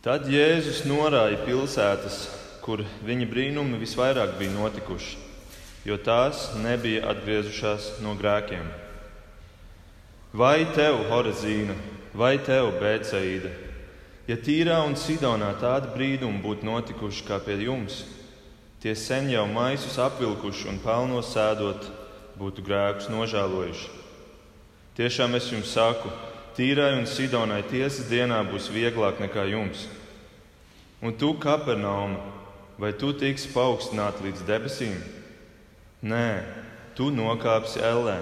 Tad Jēzus norāja pilsētas, kur viņa brīnumi visvairāk bija notikuši, jo tās nebija atgriezušās no grēkiem. Vai tev, Horezīna, vai tev, Bēcaīda, ja tīrā un Sidonā tādi brīnumi būtu notikuši kā pie jums, tie sen jau maisus apvilkuši un pelnos sēdot, būtu grēkus nožēlojuši. Tiešām es jums saku, Tīrai un Sidonai tiesas dienā būs vieglāk nekā jums. Un tu, Kapernauma, vai tu tiksi paaugstināts līdz debesīm? Nē, tu nokāpsi ellē.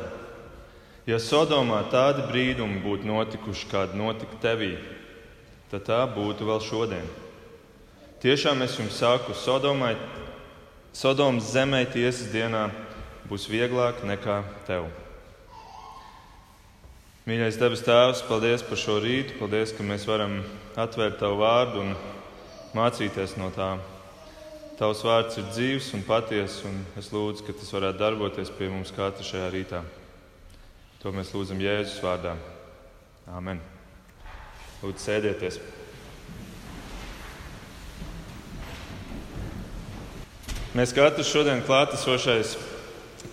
Ja Sodomā tādi brīdumi būtu notikuši, kādi notika tevī, tad tā būtu vēl šodien. Tiešām es jums saku, Sodomai, Sodomas zemē tiesas dienā būs vieglāk nekā tev. Mīļais debes Tēvs, paldies par šo rītu. Paldies, ka mēs varam atvērt Tavu vārdu un mācīties no tā. Tavs vārds ir dzīves un patiess, un es lūdzu, ka tas varētu darboties pie mums katra šajā rītā. To mēs lūdzam Jēzus vārdā. Āmen. Lūdzu, sēdieties! Mēs katrs šodien klātesošais,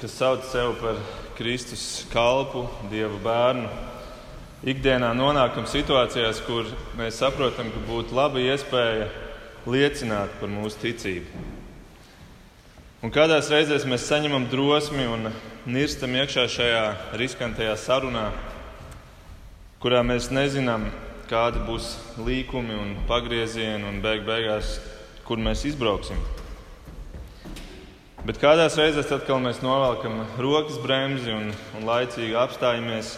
kas sauc sevi par Kristus kalpu, Dieva bērnu. Ikdienā nonākam situācijās, kur mēs saprotam, ka būtu laba iespēja liecināt par mūsu ticību. Un kādās reizēs mēs saņemam drosmi un nirstam iekšā šajā riskantajā sarunā, kurā mēs nezinām, kādi būs līkumi un pagriezieni un beig beigās, kur mēs izbrauksim. Bet kādās reizēs, tad, kad mēs novelkam rokas bremzi un, un laicīgi apstājamies,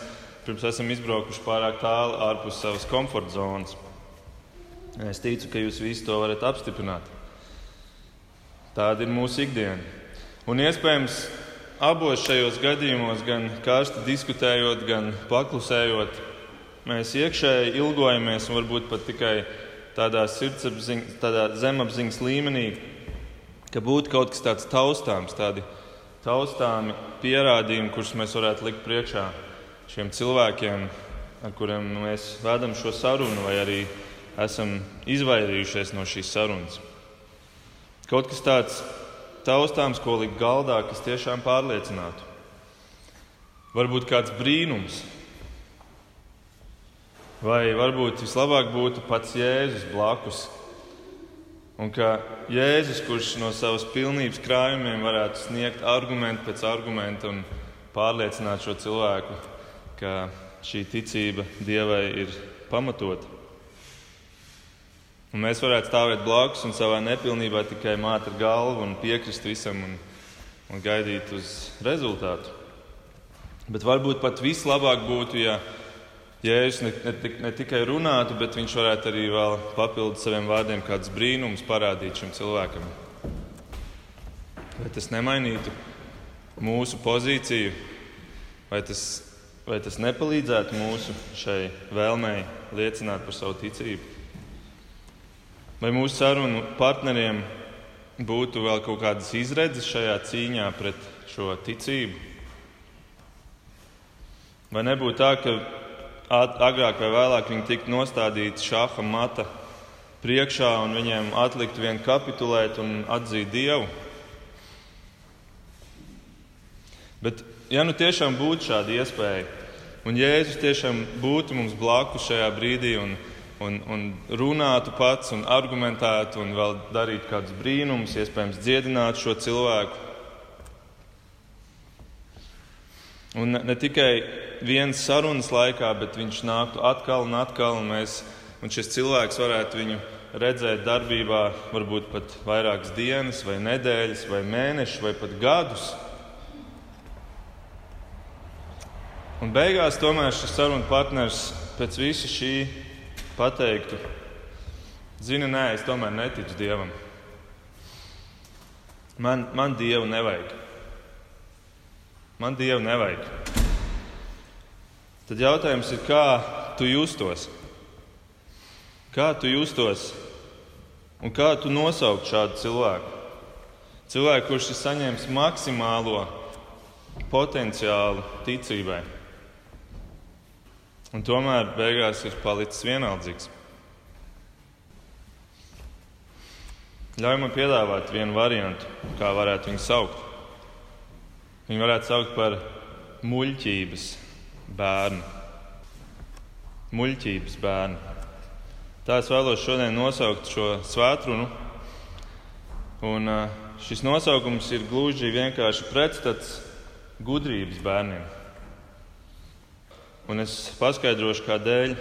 pirms esam izbraukuši pārāk tālu ārpus savas komforta zonas, es ticu, ka jūs visi to varat apstiprināt. Tāda ir mūsu ikdiena. Un iespējams, abos šajos gadījumos, gan karsti diskutējot, gan paklusējot, mēs iekšēji ilgojamies un varbūt pat tikai tādā tādā zemapziņas līmenī ka būtu kaut kas tāds taustāms, tādi taustāmi pierādījumi, kurus mēs varētu likt priekšā šiem cilvēkiem, ar kuriem mēs vedam šo sarunu, vai arī esam izvairījušies no šīs sarunas. Kaut kas tāds taustāms, ko likt galdā, kas tiešām pārliecinātu. Varbūt kāds brīnums, vai varbūt vislabāk būtu pats Jēzus blakus Un ka Jēzus, kurš no savas pilnības krājumiem varētu sniegt argumentu pēc argumenta un pārliecināt šo cilvēku, ka šī ticība Dievai ir pamatota. Un mēs varētu stāvēt blakus un savā nepilnībā tikai māt ar galvu un piekrist visam un, un gaidīt uz rezultātu. Bet varbūt pat vislabāk būtu, ja Jēzus ne, ne, ne tikai runātu, bet viņš varētu arī vēl papildus saviem vārdiem kādus brīnumus parādīt šim cilvēkam. Vai tas nemainītu mūsu pozīciju, vai tas, vai tas nepalīdzētu mūsu šai vēlmei liecināt par savu ticību? Vai mūsu sarunu partneriem būtu vēl kaut kādas izredzes šajā cīņā pret šo ticību? Vai nebūtu tā, ka agrāk vai vēlāk viņi tiktu nostādīti šāda mata priekšā un viņiem atlikt vien kapitulēt un atzīt Dievu. Bet, ja nu tiešām būtu šāda iespēja, un Jēzus tiešām būtu mums blakus šajā brīdī un, un, un runātu pats un argumentētu un vēl darītu kādus brīnumus, iespējams, dziedinātu šo cilvēku. Un ne, tikai vienas sarunas laikā, bet viņš nāktu atkal un atkal, un, mēs, un šis cilvēks varētu viņu redzēt darbībā varbūt pat vairākas dienas, vai nedēļas, vai mēnešus, vai pat gadus. Un beigās tomēr šis sarunu partners pēc visa šī pateiktu, zina, nē, es tomēr neticu Dievam. Man, man Dievu nevajag. Man Dievu nevajag. Tad jautājums ir, kā tu justos? Kā tu justos un kā tu nosaukt šādu cilvēku? Cilvēku, kurš ir saņēmis maksimālo potenciālu ticībai, un tomēr beigās ir palicis vienaldzīgs. Ļauj man piedāvāt vienu variantu, kā varētu viņu saukt. Viņu varētu saukt par muļķības bērnu. Muļķības bērnu. Tā es vēlos šodien nosaukt šo svētkrunu. Un šis nosaukums ir gluži vienkārši pretstats gudrības bērniem. Un es paskaidrošu, kādēļ.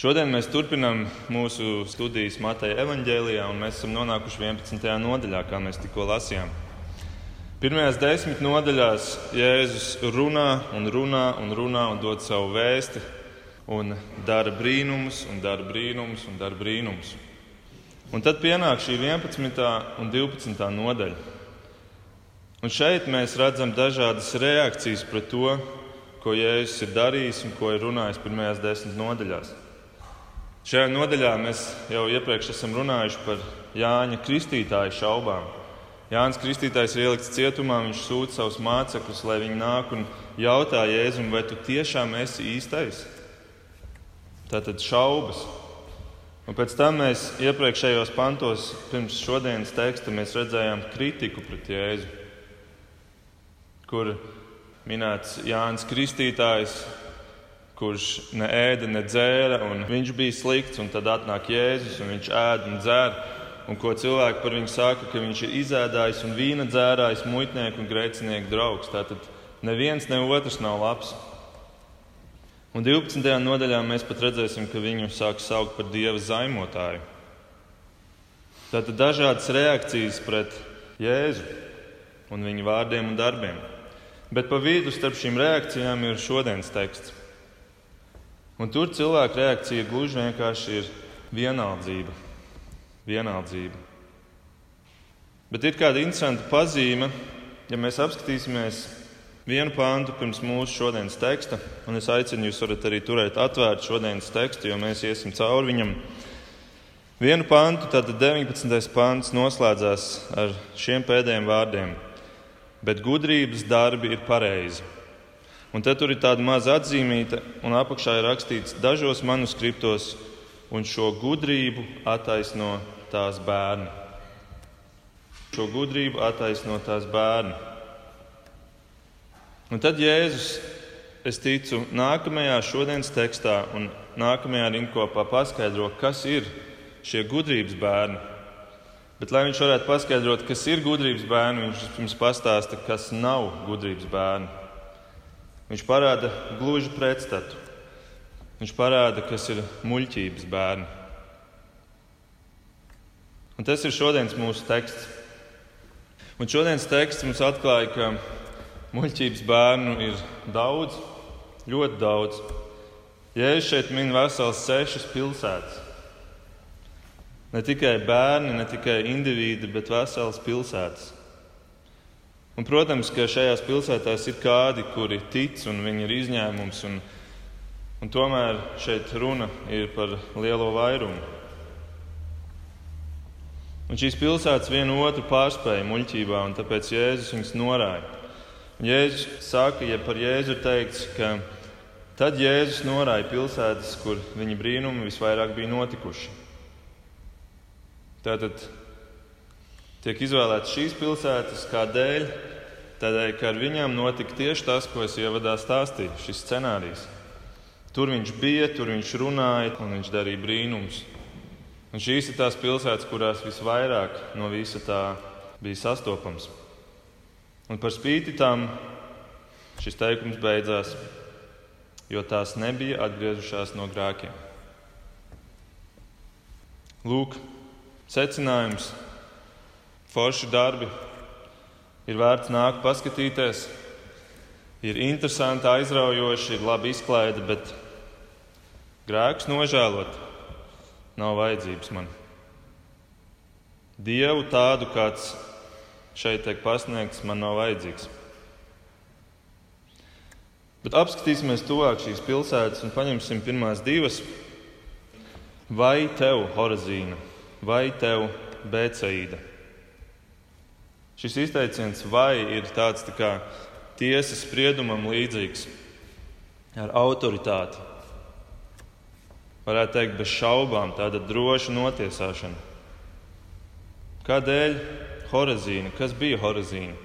Šodien mēs turpinām mūsu studijas Mateja evanģēlijā, un mēs esam nonākuši 11. nodaļā, kā mēs tikko lasījām. Pirmajās desmit nodaļās Jēzus runā un runā un runā un dod savu vēsti, un dara brīnumus, un dara brīnumus, un dara brīnumus. Un tad pienāk šī 11. un 12. nodaļa. Un šeit mēs redzam dažādas reakcijas pret to, ko Jēzus ir darījis un ko ir runājis pirmajās desmit nodaļās. Šajā nodaļā mēs jau iepriekš esam runājuši par Jāņa Kristītāja šaubām. Jānis Kristītājs ir ielikts cietumā, viņš sūta savus mācekļus, lai viņi nāk un jautā Jēzum, vai tu tiešām esi īstais? Tātad šaubas. Un pēc tam mēs iepriekšējos pantos, pirms šodienas teksta, redzējām kritiku pret Jēzu kur minēts Jānis Kristītājs, kurš ne ēda, ne dzēra, un viņš bija slikts, un tad atnāk Jēzus, un viņš ēd un dzer, un ko cilvēki par viņu saka, ka viņš ir izēdājis un vīna dzērājis, muitnieku un grēcinieku draugs. Tātad neviens ne otrs nav labs. Un 12. nodaļā mēs pat redzēsim, ka viņu sāk saukt par dieva zaimotāju. Tātad dažādas reakcijas pret Jēzu un viņa vārdiem un darbiem. Bet pa vidu starp šīm reakcijām ir šodienas teksts. Un tur cilvēka reakcija gluži vienkārši ir vienaldzība. Vienaldzība. Bet ir kāda interesanta pazīme, ja mēs apskatīsimies vienu pāntu pirms mūsu šodienas teksta, un es aicinu jūs arī turēt atvērtu šodienas tekstu, jo mēs iesim cauri viņam. Vienu pāntu, tad 19. pāns noslēdzās ar šiem pēdējiem vārdiem bet gudrības darbi ir pareizi. Un te tur ir tāda maza atzīmīta, un apakšā ir rakstīts dažos manuskriptos, un šo gudrību attaisno tās bērni. Šo gudrību attaisno tās bērni. Un tad Jēzus, es ticu, nākamajā šodienas tekstā un nākamajā rindkopā paskaidro, kas ir šie gudrības bērni. Bet, lai viņš varētu paskaidrot, kas ir gudrības bērni, viņš mums pastāsta, kas nav gudrības bērni. Viņš parāda gluži pretstatu. Viņš parāda, kas ir muļķības bērni. Un tas ir šodienas mūsu teksts. Un šodienas teksts mums atklāja, ka muļķības bērnu ir daudz, ļoti daudz. Jēzus šeit min vesels sešas pilsētas. Ne tikai bērni, ne tikai indivīdi, bet veselas pilsētas. Un, protams, ka šajās pilsētās ir kādi, kuri tic, un viņi ir izņēmums. Un, un tomēr šeit runa ir par lielo vairumu. Un šīs pilsētas vienu otru pārspēja muļķībā, un tāpēc Jēzus viņus norāja. Un Jēzus saka, ja par Jēzu ir teikts, ka tad Jēzus norāja pilsētas, kur viņa brīnumi visvairāk bija notikuši. Tātad tiek izvēlētas šīs pilsētas kādēļ? Tādēļ, ka ar viņām notika tieši tas, ko es ievadā stāstīju, šis scenārijs. Tur viņš bija, tur viņš runāja un viņš darīja brīnumus. Un šīs ir tās pilsētas, kurās visvairāk no visa tā bija sastopams. Un par spīti tam šis teikums beidzās, jo tās nebija atgriezušās no grēkiem. Lūk, Secinājums - forši darbi, ir vērts nākt paskatīties, ir interesanti, aizraujoši, ir labi izklaide, bet grēks nožēlot nav vajadzības man. Dievu tādu, kāds šeit tiek pasniegts, man nav vajadzīgs. Bet apskatīsimies tuvāk šīs pilsētas un paņemsim pirmās divas. Vai tev, Horazīna, vai tev Bēcaīda? Šis izteiciens vai ir tāds tā kā tiesas spriedumam līdzīgs ar autoritāti. Varētu teikt, bez šaubām tāda droša notiesāšana. Kādēļ Horazīna? Kas bija Horazīna?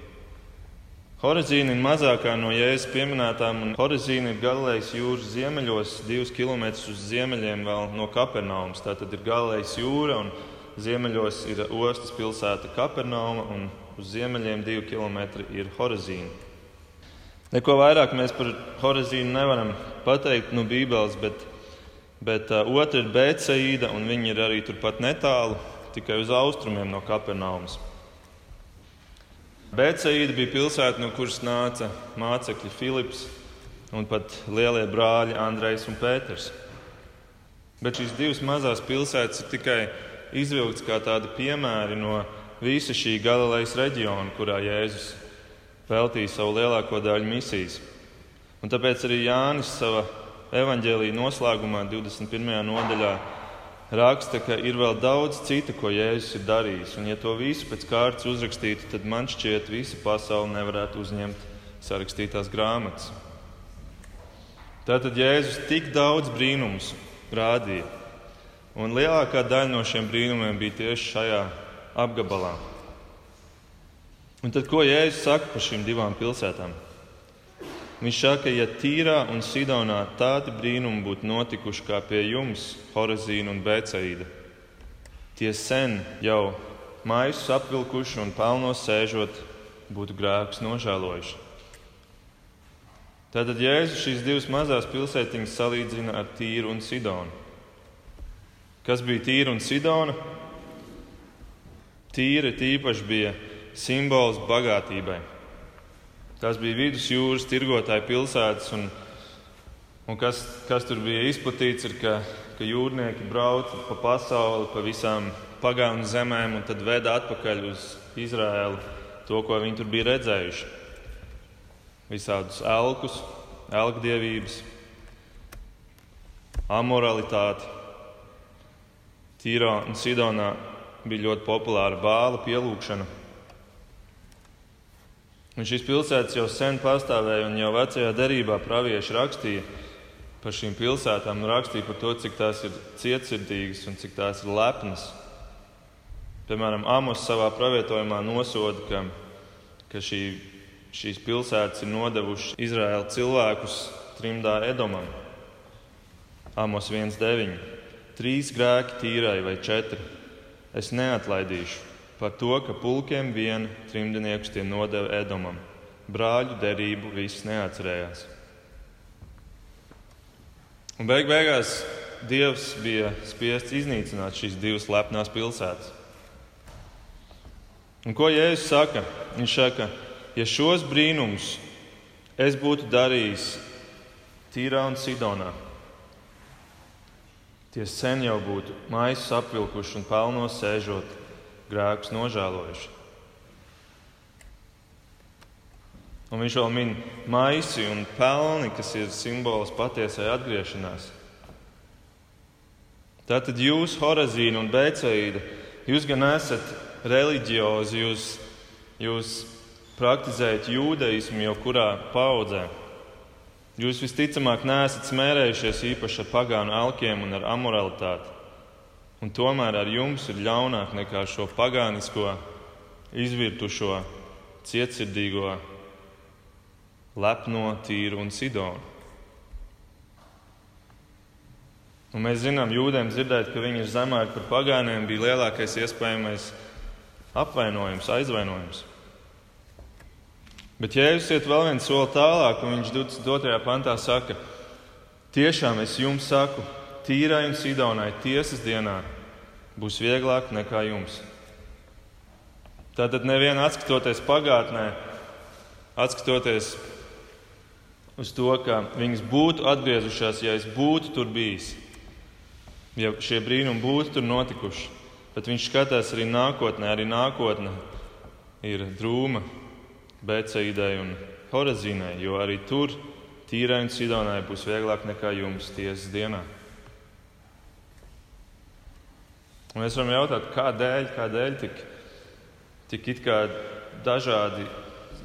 Horazīna ir mazākā no jēzus pieminētām, un Horazīna ir Galilejas jūras ziemeļos, divus kilometrus uz ziemeļiem no Kapernaumas. Tā tad ir Galilejas jūra, un ziemeļos ir ostas pilsēta Kapernauma, un uz ziemeļiem divi kilometri ir Horazīna. Neko vairāk mēs par Horazīnu nevaram pateikt no Bībeles, bet, bet uh, otra ir Bēcaīda, un viņi ir arī turpat netālu, tikai uz austrumiem no Kapernaumas. Bēcaīda bija pilsēta, no kuras nāca mācekļi Filips un pat lielie brāļi Andrejs un Pēters. Bet šīs divas mazās pilsētas ir tikai izvilktas kā tādi piemēri no visa šī Galilejas reģiona, kurā Jēzus veltīja savu lielāko daļu misijas. Un tāpēc arī Jānis savā evaņģēlīja noslēgumā, 21. nodaļā, raksta, ka ir vēl daudz cita, ko Jēzus ir darījis. Un, ja to visu pēc kārtas uzrakstītu, tad man šķiet, visa pasaule nevarētu uzņemt sarakstītās grāmatas. Tātad Jēzus tik daudz brīnumus rādīja, un lielākā daļa no šiem brīnumiem bija tieši šajā apgabalā. Un tad, ko Jēzus saka par šīm divām pilsētām? Viņš saka, ja Tīrā un Sidonā tādi brīnumi būtu notikuši kā pie jums, Horazīna un Bēcaīda, tie sen jau maisus apvilkuši un pelnos sēžot, būtu grēkus nožēlojuši. Tātad Jēzus šīs divas mazās pilsētiņas salīdzina ar Tīru un Sidonu. Kas bija Tīra un Sidona? Tīra tīpaši bija simbols bagātībai. Tās bija vidusjūras tirgotāju pilsētas, un, un kas, kas tur bija izplatīts, ir, ka, ka jūrnieki brauca pa pasauli, pa visām pagānu zemēm, un tad veda atpakaļ uz Izraēlu to, ko viņi tur bija redzējuši. Visādus elkus, elkdievības, amoralitāti. Tīrā un Sidonā bija ļoti populāra bāla pielūgšana. Un šīs pilsētas jau sen pastāvēja, un jau vecajā derībā pravieši rakstīja par šīm pilsētām, rakstīja par to, cik tās ir cietsirdīgas un cik tās ir lepnas. Piemēram, Amos savā pravietojumā nosoda, ka, ka šī, šīs pilsētas ir nodevušas Izraēla cilvēkus trimdā Edomam. Amos 1,9. Trīs grēki tīrai vai četri. Es neatlaidīšu par to, ka pulkiem vien trimdniekus tie nodeva Edomam. Brāļu derību viss neatcerējās. Un beig beigās Dievs bija spiests iznīcināt šīs divas lepnās pilsētas. Un ko Jēzus saka? Viņš saka, ja šos brīnumus es būtu darījis Tīrā un Sidonā, tie sen jau būtu maisus apvilkuši un pelnos sēžot grēkus nožēlojuši. Un viņš vēl min maisi un pelni, kas ir simbols patiesai atgriešanās. Tātad jūs, Horazīna un Bēcaīda, jūs gan esat reliģiozi, jūs, jūs praktizējat jūdaismu jau kurā paudzē. Jūs visticamāk neesat smērējušies īpaši ar pagānu alkiem un ar amoralitāti. Un tomēr ar jums ir ļaunāk nekā šo pagānisko, izvirtušo, cietsirdīgo, lepno, tīru un sidonu. Un mēs zinām, jūdiem dzirdēt, ka viņi ir zemāki par pagāniem, bija lielākais iespējamais apvainojums, aizvainojums. Bet Jēzus iet vēl viens soli tālāk, un viņš 22. pantā saka, tiešām es jums saku, Tīrai un Sidonai tiesas dienā būs vieglāk nekā jums. Tātad neviena atskatoties pagātnē, atskatoties uz to, ka viņas būtu atgriezušās, ja es būtu tur bijis, ja šie brīnumi būtu tur notikuši. Bet viņš skatās arī nākotnē, arī nākotnē ir drūma Bēcaidai un Horazīnai, jo arī tur tīrai un Sidonai būs vieglāk nekā jums tiesas dienā. Un mēs varam jautāt, kādēļ, kādēļ tik, tik it kā dažādi,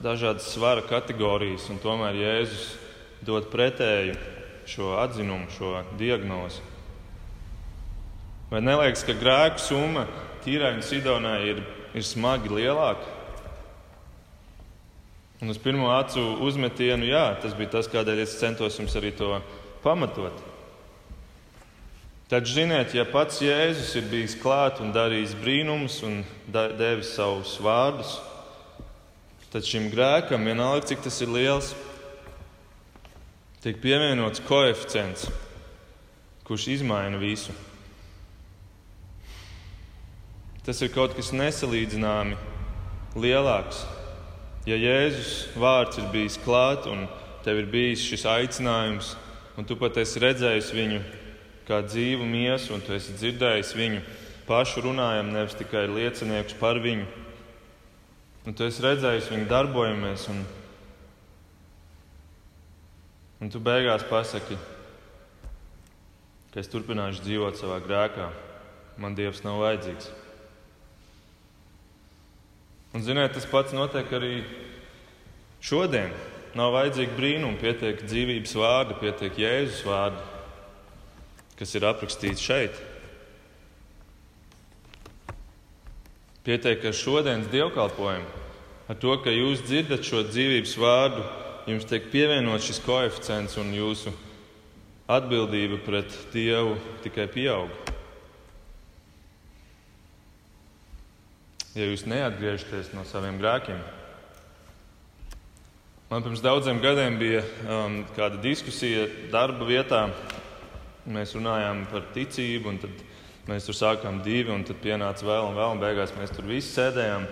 dažādas svara kategorijas, un tomēr Jēzus dod pretēju šo atzinumu, šo diagnozi. Vai neliekas, ka grēku summa tīrai un sidonai ir ir smagi lielāki? Un uz pirmo acu uzmetienu, jā, tas bija tas, kādēļ es centos jums arī to pamatot. Tad ziniet, ja pats Jēzus ir bijis klāt un darījis brīnumus un devis savus vārdus, tad šim grēkam, vienalga cik tas ir liels, tiek pievienots koeficients, kurš izmaina visu. Tas ir kaut kas nesalīdzināmi lielāks. Ja Jēzus vārds ir bijis klāt un tev ir bijis šis aicinājums, un tu pat esi redzējis viņu kā dzīvu miesu, un tu esi dzirdējis viņu pašu runājam, nevis tikai lieciniekus par viņu, un tu esi redzējis viņu darbojamies, un, un tu beigās pasaki, ka es turpināšu dzīvot savā grēkā. Man Dievs nav vajadzīgs. Un, ziniet, tas pats notiek arī šodien. Nav vajadzīgi brīnumi, pietiek dzīvības vārdi, pietiek Jēzus vārdi, kas ir aprakstīts šeit. Pietiek ar šodienas dievkalpojumu, ar to, ka jūs dzirdat šo dzīvības vārdu, jums tiek pievienots šis koeficients un jūsu atbildība pret Dievu tikai pieaug. ja jūs neatgriežaties no saviem grēkiem. Man pirms daudziem gadiem bija um, kāda diskusija darba vietā. Mēs runājām par ticību, un tad mēs tur sākām divi, un tad pienāca vēl un vēl, un beigās mēs tur visi sēdējām.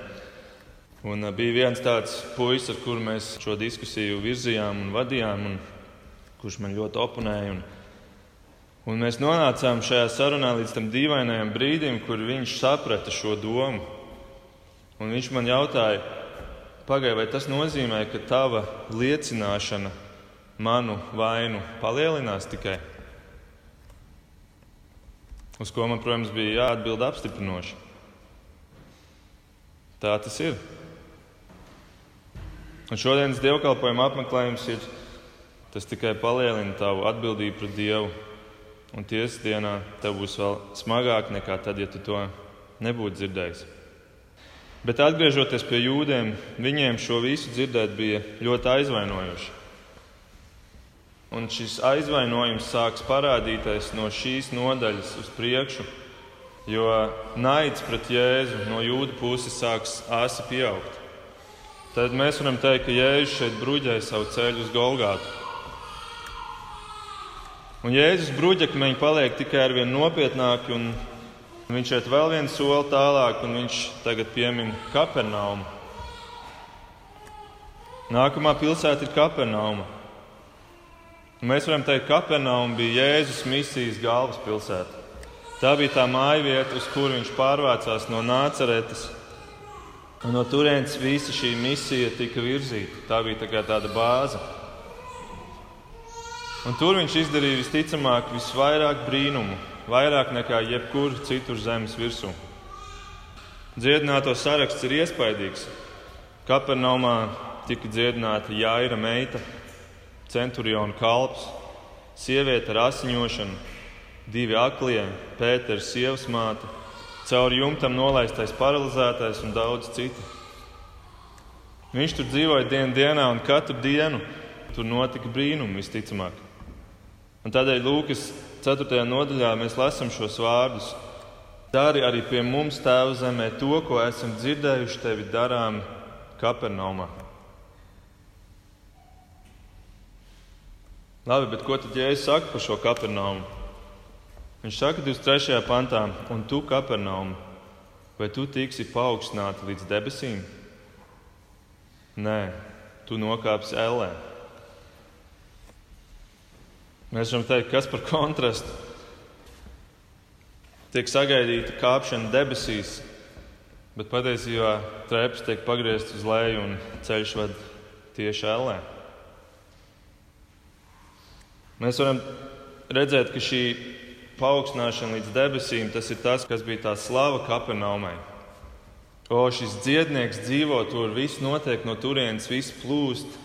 Un uh, bija viens tāds puisis, ar kuru mēs šo diskusiju virzījām un vadījām, un kurš man ļoti oponēja. Un, un mēs nonācām šajā sarunā līdz tam dīvainajam brīdim, kur viņš saprata šo domu. Un viņš man jautāja, pagaidi, vai tas nozīmē, ka tava liecināšana manu vainu palielinās tikai? Uz ko man, protams, bija jāatbild apstiprinoši. Tā tas ir. Un šodienas dievkalpojuma apmeklējums ir tas tikai palielina tavu atbildību pret Dievu. Un tiesas dienā tev būs vēl smagāk nekā tad, ja tu to nebūtu dzirdējis. Bet atgriežoties pie jūdiem, viņiem šo visu dzirdēt bija ļoti aizvainojoši. Un šis aizvainojums sāks parādīties no šīs nodaļas uz priekšu, jo naids pret Jēzu no jūda puses sāks āsi pieaugt. Tad mēs varam teikt, ka Jēzus šeit bruģēja savu ceļu uz Golgātu. Un Jēzus bruģekmeņi paliek tikai ar vien nopietnāki un Viņš iet vēl vienu soli tālāk, un viņš tagad piemin Kapernaumu. Nākamā pilsēta ir Kapernauma. Mēs varam teikt, ka Kapernauma bija Jēzus misijas galvaspilsēta. Tā bija tā māja vieta, uz kuru viņš pārvācās no Nāceretes. Un no turienes visa šī misija tika virzīta. Tā bija tā tāda bāze. Un tur viņš izdarīja visticamāk visvairāk brīnumu, vairāk nekā jebkur citur zemes virsū. Dziedināto saraksts ir iespaidīgs. Kapernaumā tika dziedināta Jāira meita, centuriona kalps, sieviete ar asiņošanu, divi aklie, Pēters, sievas māte, cauri jumtam nolaistais paralizētais un daudz citu. Viņš tur dzīvoja dienu dienā, un katru dienu tur notika brīnumi visticamāk. Un tādēļ Lūkas 4. nodaļā mēs lasām šos vārdus. Dari arī pie mums, Tēva zemē, to, ko esam dzirdējuši tevi darām Kapernaumā. Labi, bet ko tad Jēzus saka par šo Kapernaumu? Viņš saka 23. pantā, un tu, Kapernaumu, vai tu tiksi paaugstināti līdz debesīm? Nē, tu nokāpsi ellē. Mēs varam teikt, kas par kontrastu. Tiek sagaidīta kāpšana debesīs, bet patiesībā trepas tiek pagrieztas uz leju un ceļš ved tieši ellē. Mēs varam redzēt, ka šī paaugstināšana līdz debesīm tas ir tas, kas bija tā slava Kapernaumai. O, šis dziednieks dzīvo tur, viss notiek no turienes, viss plūst.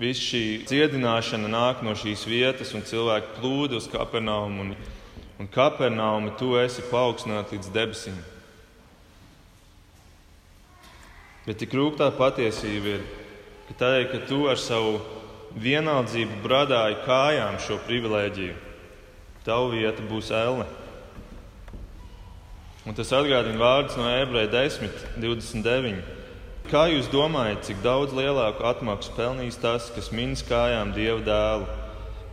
Viss šī dziedināšana nāk no šīs vietas, un cilvēki plūda uz Kapernaumu. Un, un Kapernaumu tu esi paaugstināts līdz debesīm. Bet tik rūktā patiesība ir, ka tādēļ, ka tu ar savu vienaldzību bradāji kājām šo privilēģiju, tava vieta būs elle. Un tas atgādina vārdus no ebreja 10, 29. Kā jūs domājat, cik daudz lielāku atmaksu pelnīs tas, kas minas kājām Dieva dēlu?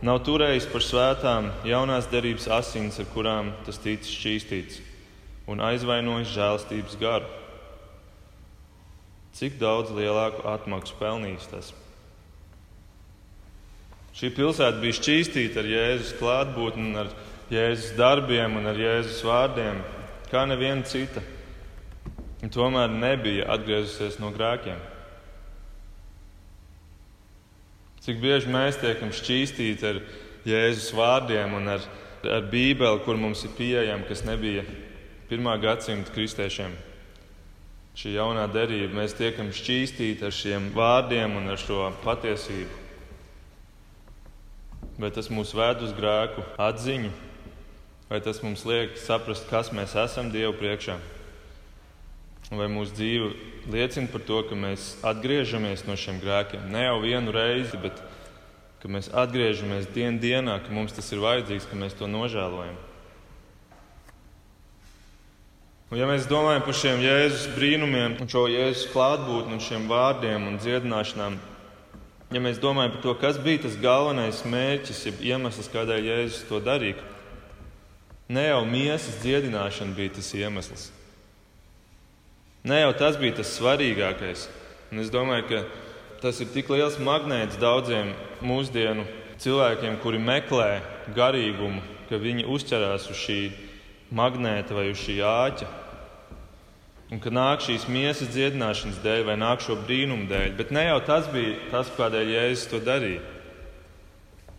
Nav turējis par svētām jaunās derības asins, ar kurām tas ticis šķīstīts, un aizvainojis žēlstības garu. Cik daudz lielāku atmaksu pelnīs tas? Šī pilsēta bija šķīstīta ar Jēzus klātbūtni, ar Jēzus darbiem un ar Jēzus vārdiem, kā neviena cita. Un tomēr nebija atgriezusies no grēkiem. Cik bieži mēs tiekam šķīstīti ar Jēzus vārdiem un ar, ar Bībeli, kur mums ir pieejama, kas nebija pirmā gadsimta kristiešiem šī jaunā derība, mēs tiekam šķīstīti ar šiem vārdiem un ar šo patiesību. Vai tas mūs ved uz grēku atziņu, vai tas mums liek saprast, kas mēs esam Dievu priekšā? Vai mūsu dzīve liecina par to, ka mēs atgriežamies no šiem grēkiem? Ne jau vienu reizi, bet ka mēs atgriežamies dien dienā, ka mums tas ir vajadzīgs, ka mēs to nožēlojam. Un, ja mēs domājam par šiem Jēzus brīnumiem, šo Jēzus klātbūtni, šiem vārdiem un dziedināšanām, ja mēs domājam par to, kas bija tas galvenais mērķis, jeb iemesls, kādēļ Jēzus to darīja, ne jau miesas dziedināšana bija tas iemesls. Ne jau tas bija tas svarīgākais. Un es domāju, ka tas ir tik liels magnēts daudziem mūsdienu cilvēkiem, kuri meklē garīgumu, ka viņi uzķerās uz šī magnēta vai uz šī āķa. Un ka nāk šīs miesas dziedināšanas dēļ vai nāk šo brīnumu dēļ, bet ne jau tas bija tas, kādēļ Jēzus to darīja.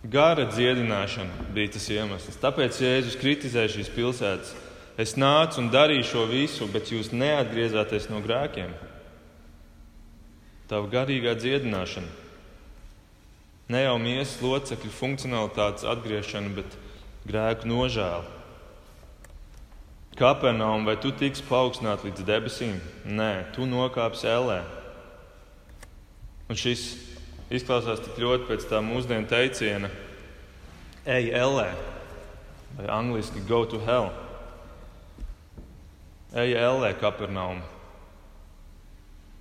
Gara dziedināšana bija tas iemesls. Tāpēc Jēzus kritizēja šīs pilsētas. Es nācu un darīju šo visu, bet jūs neatgriezāties no grēkiem. Tava garīgā dziedināšana. Ne jau miesas locekļu funkcionalitātes atgriešana, bet grēku nožēla. Kapernaum, vai tu tiksi paaugstināt līdz debesīm? Nē, tu nokāpsi ellē. Un šis izklausās tik ļoti pēc tā mūsdienu teiciena: ej ellē, vai angļuiski go to hell. Ej ellē, Kapernaum.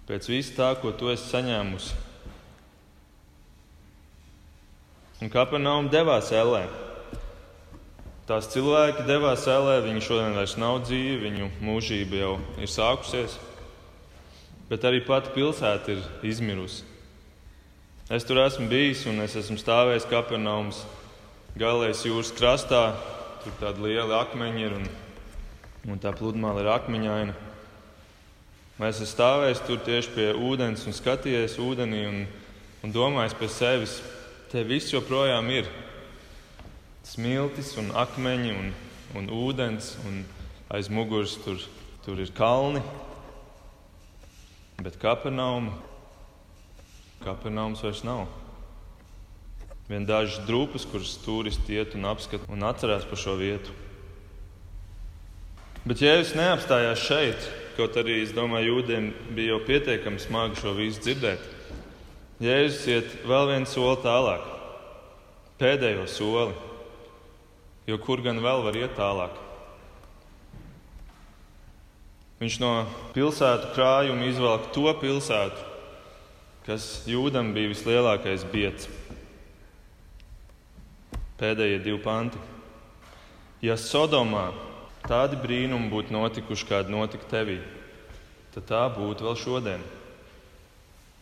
Pēc visa tā, ko tu esi saņēmusi. Un Kapernaum devās ellē. Tās cilvēki devās ēlē, viņi šodien vairs nav dzīvi, viņu mūžība jau ir sākusies, bet arī pati pilsēta ir izmirusi. Es tur esmu bijis un es esmu stāvējis Kapernaums galējas jūras krastā. Tur tādi lieli akmeņi ir un, un tā pludmale ir akmeņaina. Es esmu stāvējis tur tieši pie ūdens un skatījies ūdenī un, un domājis pie sevis, te viss joprojām ir smiltis un akmeņi un, un ūdens, un aiz muguras tur, tur ir kalni. Bet Kapernauma, Kapernaums vairs nav. Vien dažas drupas, kuras turisti iet un apskata un atcerās par šo vietu. Bet Jēzus neapstājās šeit, kaut arī es domāju, jūdiem bija jau pietiekami smagi šo visu dzirdēt. Jēzus iet vēl vienu soli tālāk, pēdējo soli jo kur gan vēl var iet tālāk? Viņš no pilsētu krājuma izvelk to pilsētu, kas jūdam bija vislielākais biets. Pēdējie divi panti. Ja Sodomā tādi brīnumi būtu notikuši, kādi notika tevī, tad tā būtu vēl šodien.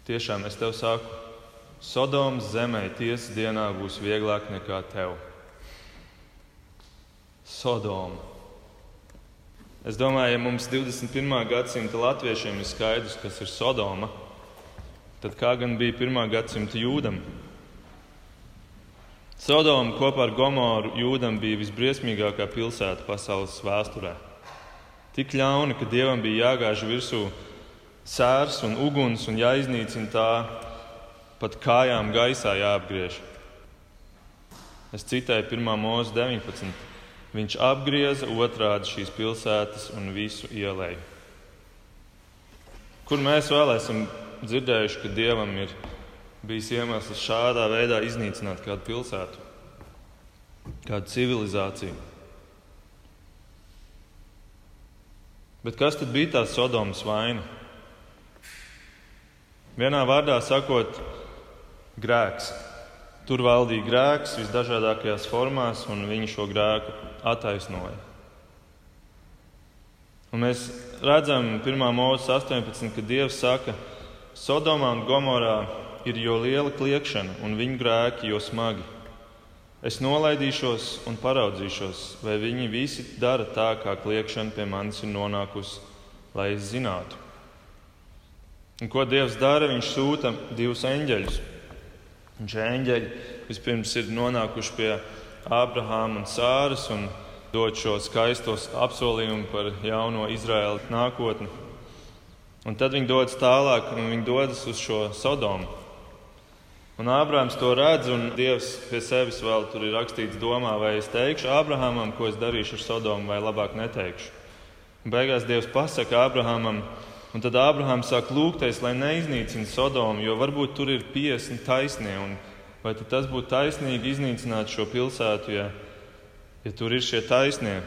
Tiešām es tev saku, Sodomas zemē tiesas dienā būs vieglāk nekā tev. Sodoma. Es domāju, ja mums 21. gadsimta latviešiem ir skaidrs, kas ir Sodoma, tad kā gan bija 1. gadsimta jūdam? Sodoma kopā ar Gomoru jūdam bija visbriesmīgākā pilsēta pasaules vēsturē. Tik ļauni, ka dievam bija jāgāž virsū sērs un uguns un jāiznīcina tā, pat kājām gaisā jāapgriež. Es citēju 1. mūzika 19. Viņš apgrieza otrādi šīs pilsētas un visu ielēju. Kur mēs vēl esam dzirdējuši, ka Dievam ir bijis iemesls šādā veidā iznīcināt kādu pilsētu, kādu civilizāciju? Bet kas tad bija tā Sodomas vaina? Vienā vārdā sakot, grēks. Tur valdīja grēks visdažādākajās formās, un viņi šo grēku attaisnoja. Un mēs redzam, 1. mūža 18, ka Dievs saka, Sodomā un Gomorā ir jo liela kliekšana, un viņu grēki jo smagi. Es nolaidīšos un paraudzīšos, vai viņi visi dara tā, kā kliekšana pie manis ir nonākusi, lai es zinātu. Un ko Dievs dara? Viņš sūta divus eņģeļus Un šie eņģeļi vispirms ir nonākuši pie Ābrahāma un Sāras un dod šo skaistos apsolījumu par jauno Izraēlu nākotni. Un tad viņi dodas tālāk, un viņi dodas uz šo Sodomu. Un Ābrahāms to redz, un Dievs pie sevis vēl tur ir rakstīts, domā, vai es teikšu Ābrahamam, ko es darīšu ar Sodomu, vai labāk neteikšu. Un beigās Dievs pasaka Ābrahamam, Un tad Ābrahāms sāk lūgties, lai neiznīcina Sodomu, jo varbūt tur ir 50 taisnie. Vai tas būtu taisnīgi iznīcināt šo pilsētu, ja, ja tur ir šie taisnie?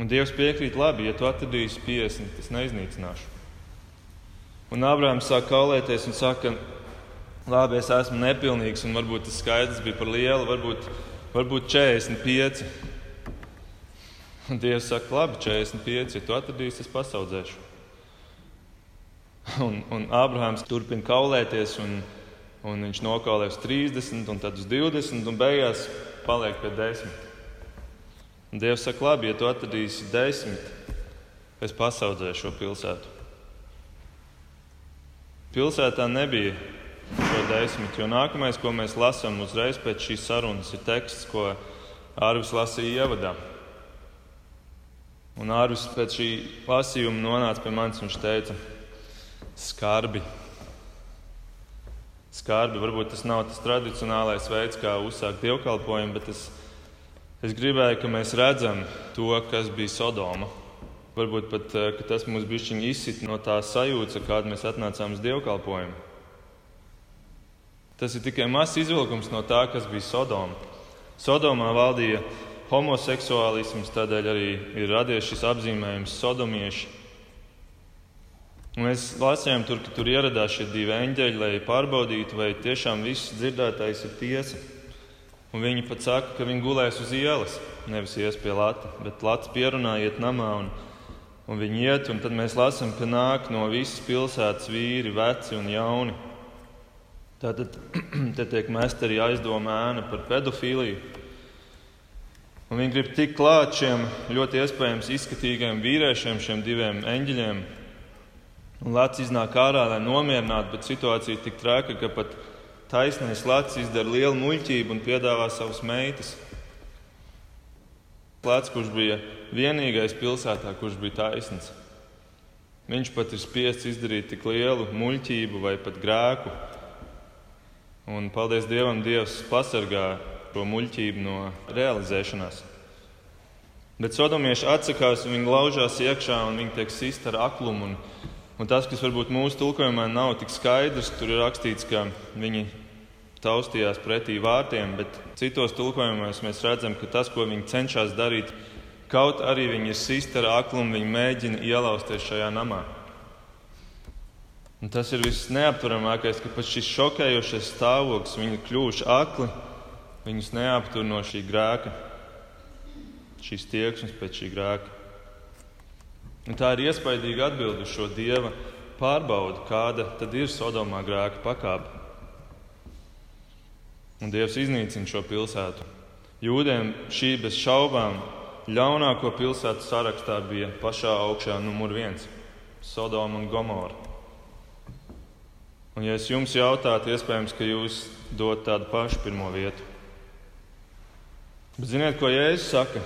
Un Dievs piekrīt, labi, ja tu atradīsi 50, es neiznīcināšu. Un Ābrahāms sāk kaulēties un saka, labi, es esmu nepilnīgs, un varbūt tas skaidrs bija par lielu, varbūt, varbūt 45. Un Dievs saka, labi, 45, ja tu atradīsi, es pasaudzēšu. Un, un Ābrahāms turpina kaulēties, un, un viņš nokaulē uz 30, un tad uz 20, un beigās paliek pie 10. Un Dievs saka, labi, ja tu atradīsi 10, es pasaudzēšu šo pilsētu. Pilsētā nebija šo desmit, jo nākamais, ko mēs lasām uzreiz pēc šīs sarunas, ir teksts, ko Ārvis lasīja ievadā. Un Ārvis pēc šī lasījuma nonāca pie manis un viņš teica, skarbi. Skarbi, varbūt tas nav tas tradicionālais veids, kā uzsākt dievkalpojumu, bet es, es gribēju, ka mēs redzam to, kas bija Sodoma. Varbūt pat tas mums bija izsit no tā sajūta, kāda mēs atnācām uz dievkalpojumu. Tas ir tikai mazs izvilkums no tā, kas bija Sodoma. Sodomā valdīja homoseksuālisms, tādēļ arī ir radies šis apzīmējums sodomieši. Mēs lasījām, tur, ka tur ieradās šie divi eņģeļi, lai pārbaudītu, vai tiešām viss dzirdētais ir tiesa. Un viņi pat saka, ka viņi gulēs uz ielas, nevis ies pie lata, bet lats pierunā iet namā. Un, un viņi iet, un tad mēs lasām, ka nāk no visas pilsētas vīri, veci un jauni. Tātad te tiek mest arī aizdomā ēna par pedofīliju. Un viņi grib tikt klāt šiem ļoti iespējams izskatīgiem vīriešiem, šiem diviem eņģeļiem. Un Lats iznāk ārā, lai nomierinātu, bet situācija ir tik traka, ka pat taisnais Lats izdara lielu muļķību un piedāvā savas meitas. Lats, kurš bija vienīgais pilsētā, kurš bija taisns, viņš pat ir spiests izdarīt tik lielu muļķību vai pat grēku. Un paldies Dievam, Dievs pasargā šo muļķību no realizēšanās. Bet sodomieši atsakās, viņi laužās iekšā un viņi tiek sist ar aklumu. Un, un tas, kas varbūt mūsu tulkojumā nav tik skaidrs, tur ir rakstīts, ka viņi taustījās pretī vārtiem, bet citos tulkojumos mēs redzam, ka tas, ko viņi cenšas darīt, kaut arī viņi ir sist ar aklumu, viņi mēģina ielausties šajā namā. Un tas ir viss neapturamākais, ka pat šis šokējošais stāvoklis, viņi ir kļuvuši akli viņus neaptur no šī grēka, šīs tieksmes pēc šī grēka. Un tā ir iespaidīga atbilde uz šo dieva pārbaudi, kāda tad ir Sodomā grēka pakāpe. Un Dievs iznīcina šo pilsētu. Jūdiem šī bez šaubām ļaunāko pilsētu sarakstā bija pašā augšā numur viens - Sodoma un Gomora. Un, ja es jums jautātu, iespējams, ka jūs dotu tādu pašu pirmo vietu. Bet ziniet, ko Jēzus saka?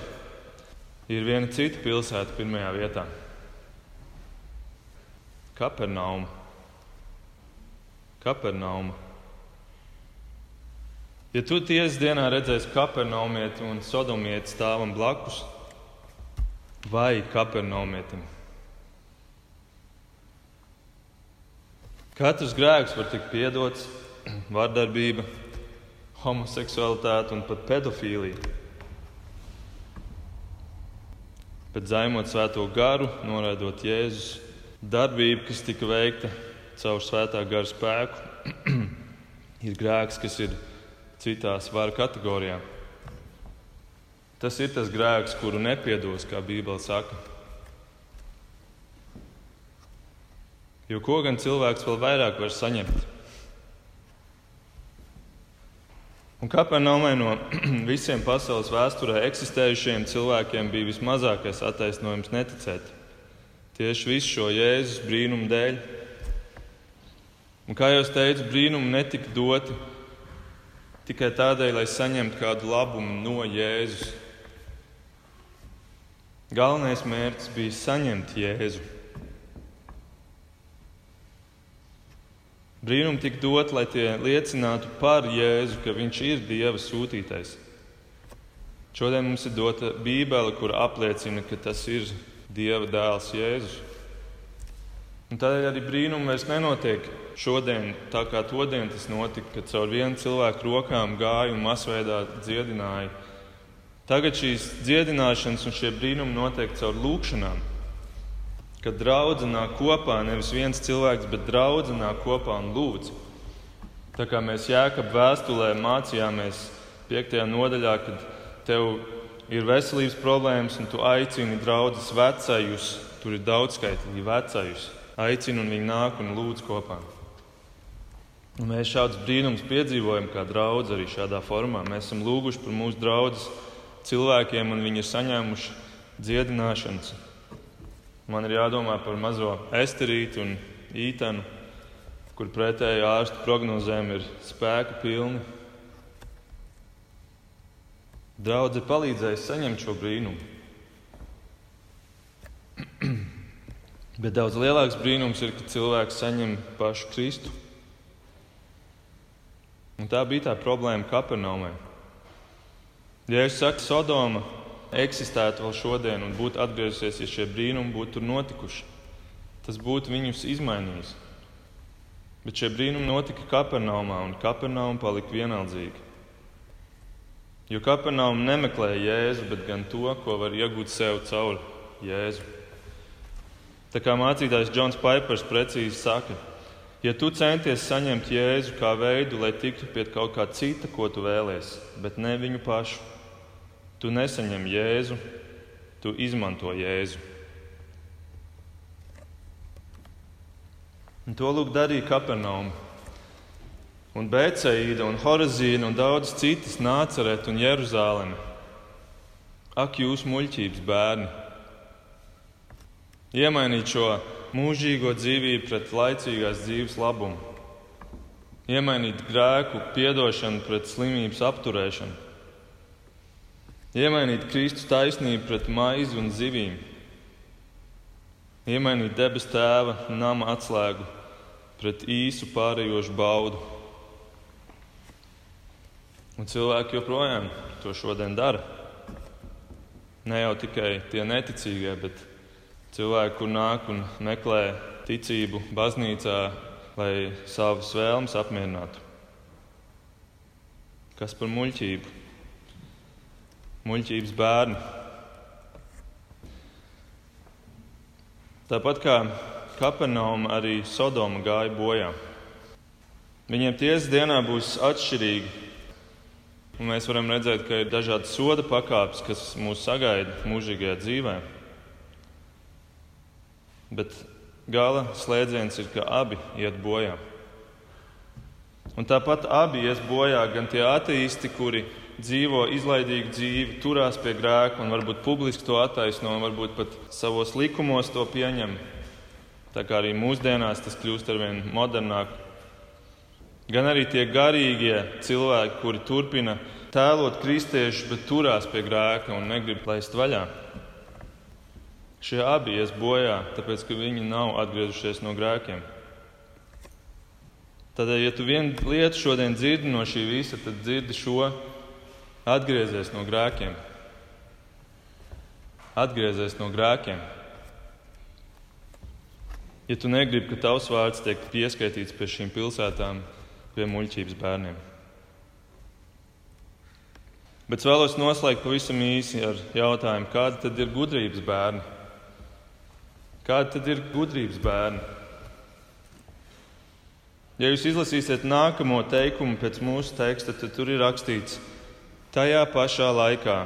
Ir viena cita pilsēta pirmajā vietā - Kapernauma. Kapernauma. Ja tu tiesas dienā redzēsi kapernaumieti un sodomieti stāvam blakus, vai kapernaumietim? Katrs grēks var tikt piedots, vardarbība, homoseksualitāte un pat pedofīlija. Bet zaimot svēto garu, noraidot Jēzus darbību, kas tika veikta caur svētā gara spēku, ir grēks, kas ir citās varu kategorijās. Tas ir tas grēks, kuru nepiedos, kā Bībele saka. Jo ko gan cilvēks vēl vairāk var saņemt? Un Kapernaumai no visiem pasaules vēsturē eksistējušiem cilvēkiem bija vismazākais attaisnojums neticēt. Tieši visu šo Jēzus brīnumu dēļ. Un, kā jau teicu, brīnumi netika doti tikai tādēļ, lai saņemtu kādu labumu no Jēzus. Galvenais mērķis bija saņemt Jēzu. Brīnumi tika dot, lai tie liecinātu par Jēzu, ka viņš ir Dieva sūtītais. Šodien mums ir dota Bībele, kur apliecina, ka tas ir Dieva dēls Jēzus. Un tādēļ arī brīnumi vairs nenotiek šodien, tā kā to dienu tas notika, kad caur vienu cilvēku rokām gāja un masveidā dziedināja. Tagad šīs dziedināšanas un šie brīnumi notiek caur lūkšanām kad draudzē nāk kopā nevis viens cilvēks, bet draudzē nāk kopā un lūdz. Tā kā mēs Jēkabā vēstulē mācījāmies 5. nodaļā, kad tev ir veselības problēmas un tu aicini draugus vecajus, tur ir daudzskaitīgi vecajus, aicini un viņi nāk un lūdz kopā. Un mēs šādus brīnumus piedzīvojam kā draugi arī šādā formā. Mēs esam lūguši par mūsu draugiem cilvēkiem, un viņi ir saņēmuši dziedināšanas. Man ir jādomā par mazo esterītu un ītenu, kur pretēji ārstu prognozēm ir spēka pilni. Daudz ir palīdzējis saņemt šo brīnumu. Bet daudz lielāks brīnums ir, kad cilvēks saņem pašu Kristu. Un tā bija tā problēma Kapernaumē. Ja es saku Sodoma, eksistētu vēl šodien un būtu atgriezusies, ja šie brīnumi būtu notikuši. Tas būtu viņus izmainījis. Bet šie brīnumi notika Kapernaumā, un Kapernauma palika vienaldzīga. Jo Kapernauma nemeklēja Jēzu, bet gan to, ko var iegūt sev caur Jēzu. Tā kā mācītājs Džons Paipers precīzi saka, ja tu centies saņemt Jēzu kā veidu, lai tiktu pie kaut kā cita, ko tu vēlies, bet ne viņu pašu, Tu nesaņem Jēzu, tu izmanto Jēzu. Un to lūk darīja Kapernauma. Un Bēceīda, un Horizīna un daudz citas nācerēt un Jeruzāleme. Ak, jūs muļķības bērni! Iemainīt šo mūžīgo dzīvību pret laicīgās dzīves labumu, iemainīt grēku, piedošanu pret slimības apturēšanu Iemainīt Kristus taisnību pret maizi un zivīm, iemainīt debes tēva nama atslēgu pret īsu pārējošu baudu. Un cilvēki joprojām to šodien dara. Ne jau tikai tie neticīgie, bet cilvēki, kur nāk un meklē ticību baznīcā, lai savas vēlmes apmierinātu. Kas par muļķību? Muļķības bērni. Tāpat kā Kapernauma, arī Sodoma gāja bojā. Viņiem tiesas dienā būs atšķirīgi. Un mēs varam redzēt, ka ir dažādas soda pakāpes, kas mūs sagaida mūžīgajā dzīvē. Bet gala slēdziens ir, ka abi iet bojā. Un tāpat abi ies bojā gan tie ateisti, kuri dzīvo izlaidīgu dzīvi, turās pie grēka un varbūt publiski to attaisno, un varbūt pat savos likumos to pieņem. Tā kā arī mūsdienās tas kļūst ar vien modernāk. Gan arī tie garīgie cilvēki, kuri turpina tēlot kristiešus, bet turās pie grēka un negrib laist vaļā. Šie abi ies bojā, tāpēc ka viņi nav atgriezušies no grēkiem. Tādēļ, ja tu vienu lietu šodien dzirdi no šī visa, tad dzirdi šo Atgriezies no grēkiem. Atgriezies no grēkiem. ja tu negribi, ka tavs vārds tiek pieskaitīts pie šīm pilsētām, pie muļķības bērniem. Bet es vēlos noslēgt pavisam īsi ar jautājumu, kādi tad ir gudrības bērni? Kādi tad ir gudrības bērni? Ja jūs izlasīsiet nākamo teikumu pēc mūsu teksta, tad tur ir rakstīts, tajā pašā laikā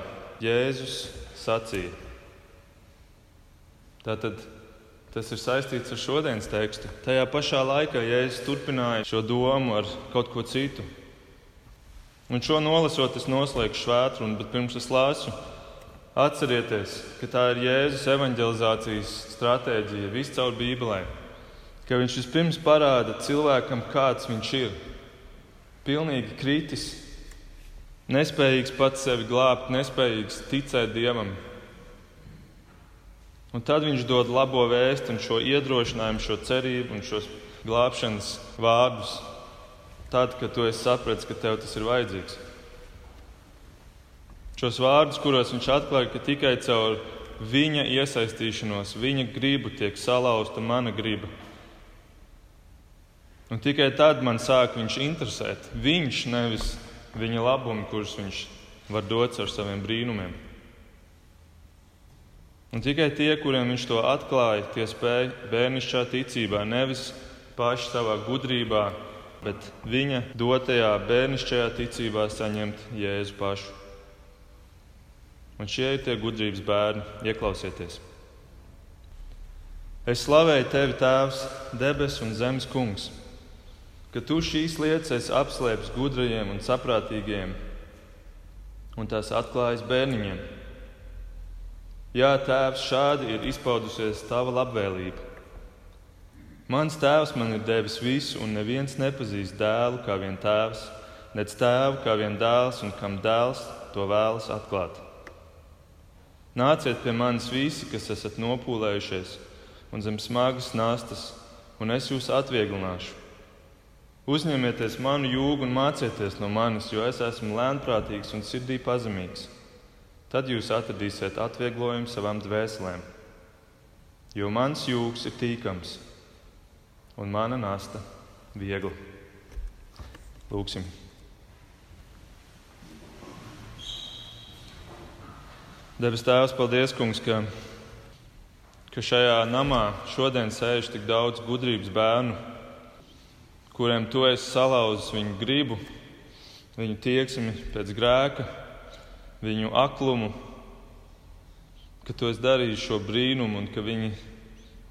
Jēzus sacīja. Tātad tas ir saistīts ar šodienas tekstu. Tajā pašā laikā Jēzus turpināja šo domu ar kaut ko citu. Un šo nolasot, es noslēgšu svētru, bet pirms es lasu, atcerieties, ka tā ir Jēzus evanģelizācijas stratēģija viscaur Bībelē. Ka viņš vispirms parāda cilvēkam, kāds viņš ir. Pilnīgi kritis, nespējīgs pats sevi glābt, nespējīgs ticēt Dievam. Un tad viņš dod labo vēstu un šo iedrošinājumu, šo cerību un šos glābšanas vārdus tad, kad tu esi sapratis, ka tev tas ir vajadzīgs. Šos vārdus, kuros viņš atklāja, ka tikai caur viņa iesaistīšanos, viņa gribu tiek salauzta mana griba. Un tikai tad man sāk viņš interesēt. Viņš nevis viņa labumi, kurus viņš var dot ar saviem brīnumiem. Un tikai tie, kuriem viņš to atklāja, tie spēja bērnišķā ticībā, nevis paši savā gudrībā, bet viņa dotajā bērnišķajā ticībā saņemt Jēzu pašu. Un šie ir tie gudrības bērni, ieklausieties. Es slavēju tevi, Tēvs, debesu un zemes kungs, ka tu šīs lietas esi apslēpis gudrajiem un saprātīgiem un tās atklājis bērniņiem. Jā, Tēvs, šādi ir izpaudusies tava labvēlība. Mans tēvs man ir devis visu, un neviens nepazīst dēlu kā vien tēvs, nec tēvu kā vien dēls, un kam dēls to vēlas atklāt. Nāciet pie manis visi, kas esat nopūlējušies un zem smagas nastas, un es jūs atvieglināšu. Uzņemieties manu jūgu un mācieties no manis, jo es esmu lēnprātīgs un sirdī pazemīgs. Tad jūs atradīsiet atvieglojumu savām dvēselēm, jo mans jūgs ir tīkams un mana nasta viegla. Lūksim! Debes Tēvs, paldies, Kungs, ka, ka šajā namā šodien sēž tik daudz gudrības bērnu, kuriem Tu esi salauzis viņu gribu, viņu tieksmi pēc grēka, viņu aklumu, ka Tu esi darījis šo brīnumu un ka viņi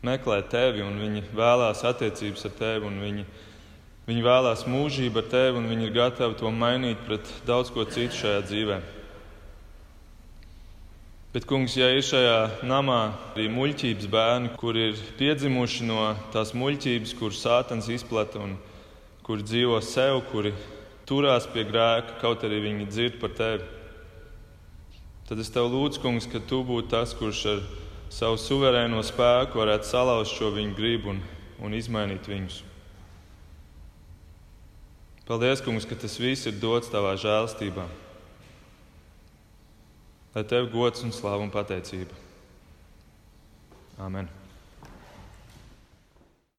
meklē tevi un viņi vēlās attiecības ar tevi un viņi, viņi vēlās mūžību ar tevi un viņi ir gatavi to mainīt pret daudz ko citu šajā dzīvē. Bet, kungs, ja ir šajā namā arī muļķības bērni, kur ir piedzimuši no tās muļķības, kuras sātans izplata un kuri dzīvo sev, kuri turās pie grēka, kaut arī viņi dzird par tevi, tad es tev lūdzu, kungs, ka tu būtu tas, kurš ar savu suverēno spēku varētu salauzt šo viņu gribu un, un izmainīt viņus. Paldies, Kungs, ka tas viss ir dots tavā žēlstībā. Lai tev gods un slāva un pateicība. Amen.